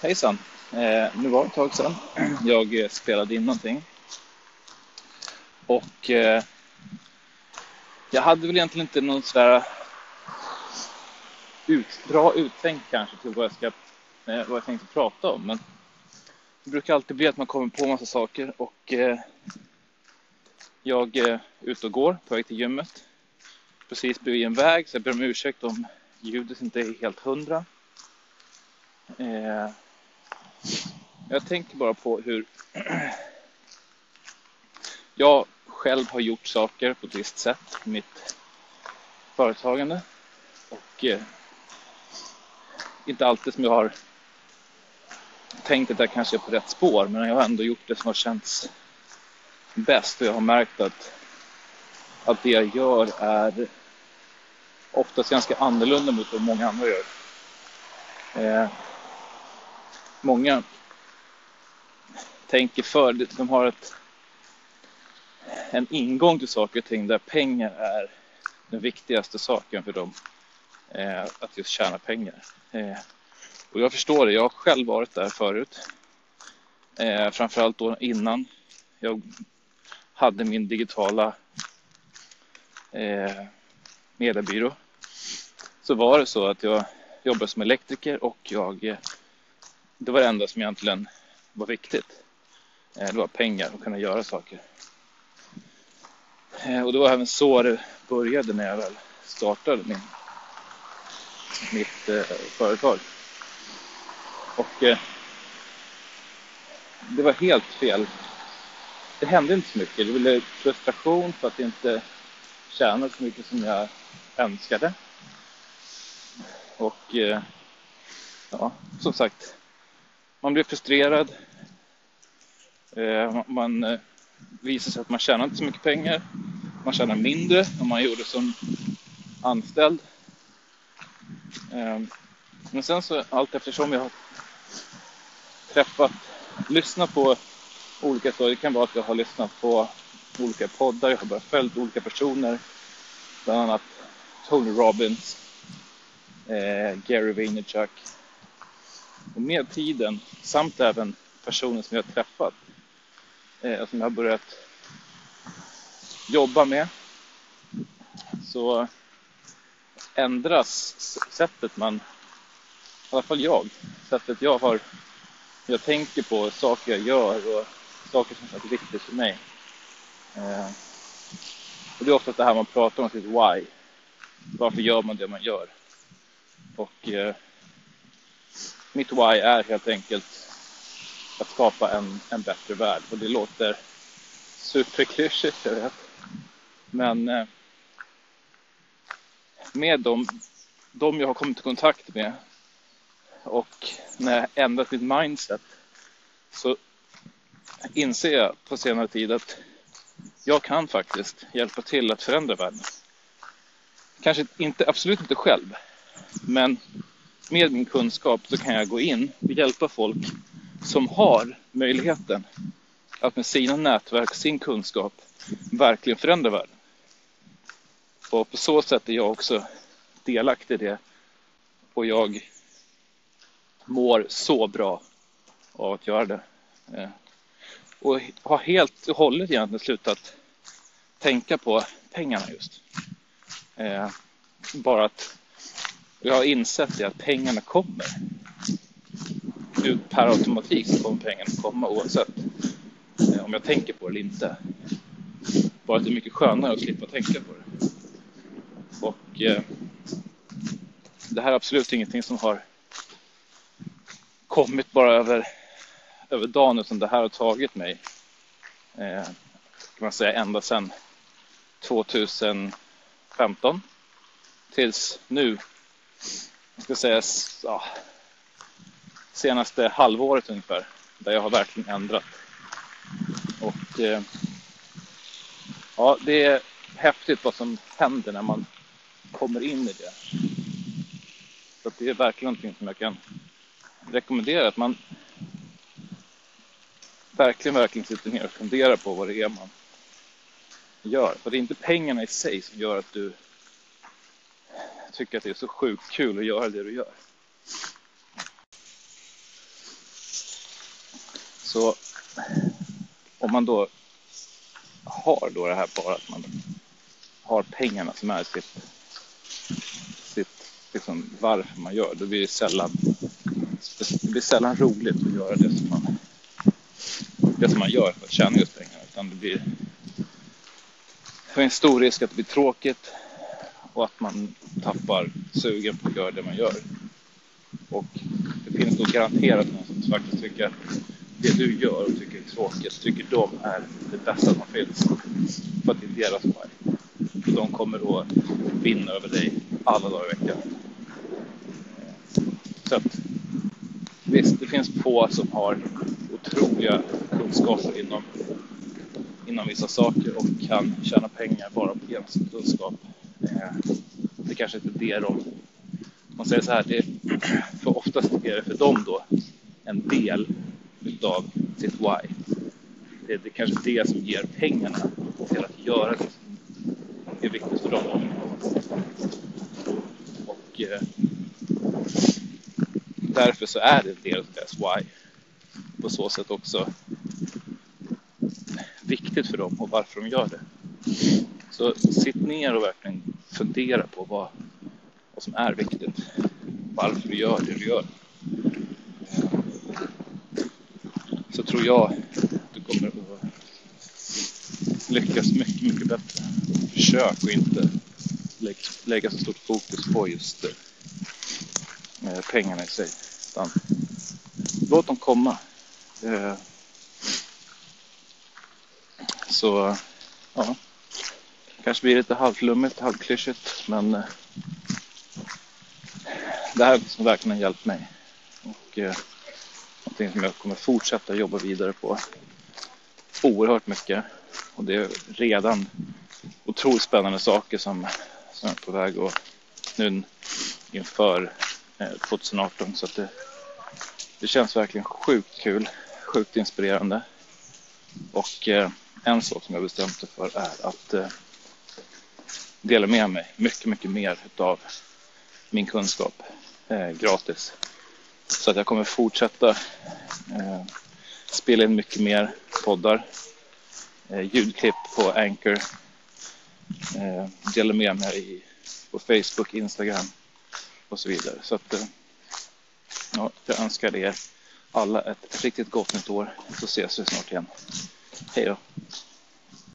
Hejsan! Eh, nu var det ett tag sedan jag eh, spelade in någonting. Och eh, jag hade väl egentligen inte någon sådär ut, bra uttänkt kanske till vad jag, ska, eh, vad jag tänkte prata om. Men det brukar alltid bli att man kommer på massa saker och eh, jag eh, är ute och går på väg till gymmet. Precis bredvid en väg så jag ber om ursäkt om ljudet inte är helt hundra. Eh, jag tänker bara på hur jag själv har gjort saker på ett visst sätt i mitt företagande. Och eh, inte alltid som jag har tänkt att jag kanske är på rätt spår, men jag har ändå gjort det som har känts bäst och jag har märkt att, att det jag gör är oftast ganska annorlunda mot vad många andra gör. Eh, många tänker för, de har ett, en ingång till saker och ting där pengar är den viktigaste saken för dem. Eh, att just tjäna pengar. Eh, och jag förstår det, jag har själv varit där förut. Eh, framförallt då innan jag hade min digitala eh, mediebyrå. Så var det så att jag jobbade som elektriker och jag, eh, det var det enda som egentligen var viktigt. Eh, det var pengar och kunna göra saker. Eh, och det var även så det började när jag väl startade min, mitt eh, företag. Och eh, det var helt fel. Det hände inte så mycket. Det blev frustration för att inte tjänade så mycket som jag önskade. Och eh, ja, som sagt, man blir frustrerad. Eh, man eh, visar sig att man tjänar inte så mycket pengar. Man tjänar mindre än man gjorde som anställd. Eh, men sen så allt eftersom jag har träffat, lyssnat på olika saker. Det kan vara att jag har lyssnat på olika poddar, jag har bara följt olika personer. Bland annat Tony Robbins, eh, Gary Vaynerchuk. Och med tiden, samt även personer som jag har träffat, eh, som jag har börjat jobba med, så ändras sättet man, i alla fall jag, sättet jag har, jag tänker på, saker jag gör och saker som är viktigt för mig. Eh, och det är ofta det här man pratar om sitt why. Varför gör man det man gör? Och eh, mitt why är helt enkelt att skapa en, en bättre värld. Och det låter superklyschigt, jag vet. Men eh, med dem, de jag har kommit i kontakt med och när jag ändrat mitt mindset så inser jag på senare tid att jag kan faktiskt hjälpa till att förändra världen. Kanske inte, absolut inte själv, men med min kunskap så kan jag gå in och hjälpa folk som har möjligheten att med sina nätverk, sin kunskap verkligen förändra världen. Och på så sätt är jag också delaktig i det och jag mår så bra av att göra det. Eh, och har helt och hållet egentligen slutat tänka på pengarna just. Eh, bara att jag har insett det att pengarna kommer. Per automatik så kommer pengarna komma oavsett eh, om jag tänker på det eller inte. Bara att det är mycket skönare att slippa tänka på det. Och eh, det här är absolut ingenting som har kommit bara över, över dagen utan det här har tagit mig eh, kan man säga ända sedan 2015 tills nu. Ska säga ja, senaste halvåret ungefär där jag har verkligen ändrat. Och eh, ja, det är häftigt vad som händer när man kommer in i det. Så det är verkligen någonting som jag kan rekommendera att man verkligen, verkligen sitter ner och funderar på vad det är man gör. För det är inte pengarna i sig som gör att du tycker att det är så sjukt kul att göra det du gör. Så om man då har då det här bara att man har pengarna som är sitt, sitt liksom varför man gör, då blir det sällan det blir sällan roligt att göra det som man, det som man gör för att tjäna just pengarna. Utan det blir det är en stor risk att det blir tråkigt och att man tappar sugen på att göra det man gör. Och det finns nog garanterat någon som faktiskt tycker att det du gör och tycker är tråkigt, tycker de är det bästa som finns. För att det är deras poäng. De kommer då vinna över dig alla dagar i veckan. Så att visst, det finns få som har otroliga kunskaper inom, inom vissa saker och kan tjäna pengar bara på genom sin kunskap. Eh, det kanske inte är det de... Man säger så här, det, för oftast är det för dem då en del utav sitt why. Det är det kanske det som ger pengarna till att göra det som är viktigt för dem. Och eh, därför så är det en del av deras why. På så sätt också viktigt för dem och varför de gör det. Så sitt ner och verkligen fundera på vad, vad som är viktigt. Varför du gör det du gör. Så tror jag att du kommer att lyckas mycket, mycket bättre. Försök att inte lägga så stort fokus på just eh, pengarna i sig. Utan låt dem komma. Eh, så ja, kanske blir lite halvflummigt, halvklyschigt men eh, det här har verkligen hjälpt mig. Och eh, någonting som jag kommer fortsätta jobba vidare på oerhört mycket. Och det är redan otroligt spännande saker som, som är på väg och nu inför eh, 2018 så att det, det känns verkligen sjukt kul, sjukt inspirerande. Och eh, en sak som jag bestämt mig för är att eh, dela med mig mycket, mycket mer av min kunskap eh, gratis. Så att jag kommer fortsätta eh, spela in mycket mer poddar, eh, ljudklipp på Anchor, eh, dela med mig på Facebook, Instagram och så vidare. Så att eh, ja, jag önskar er alla ett riktigt gott nytt år så ses vi snart igen. Hej då!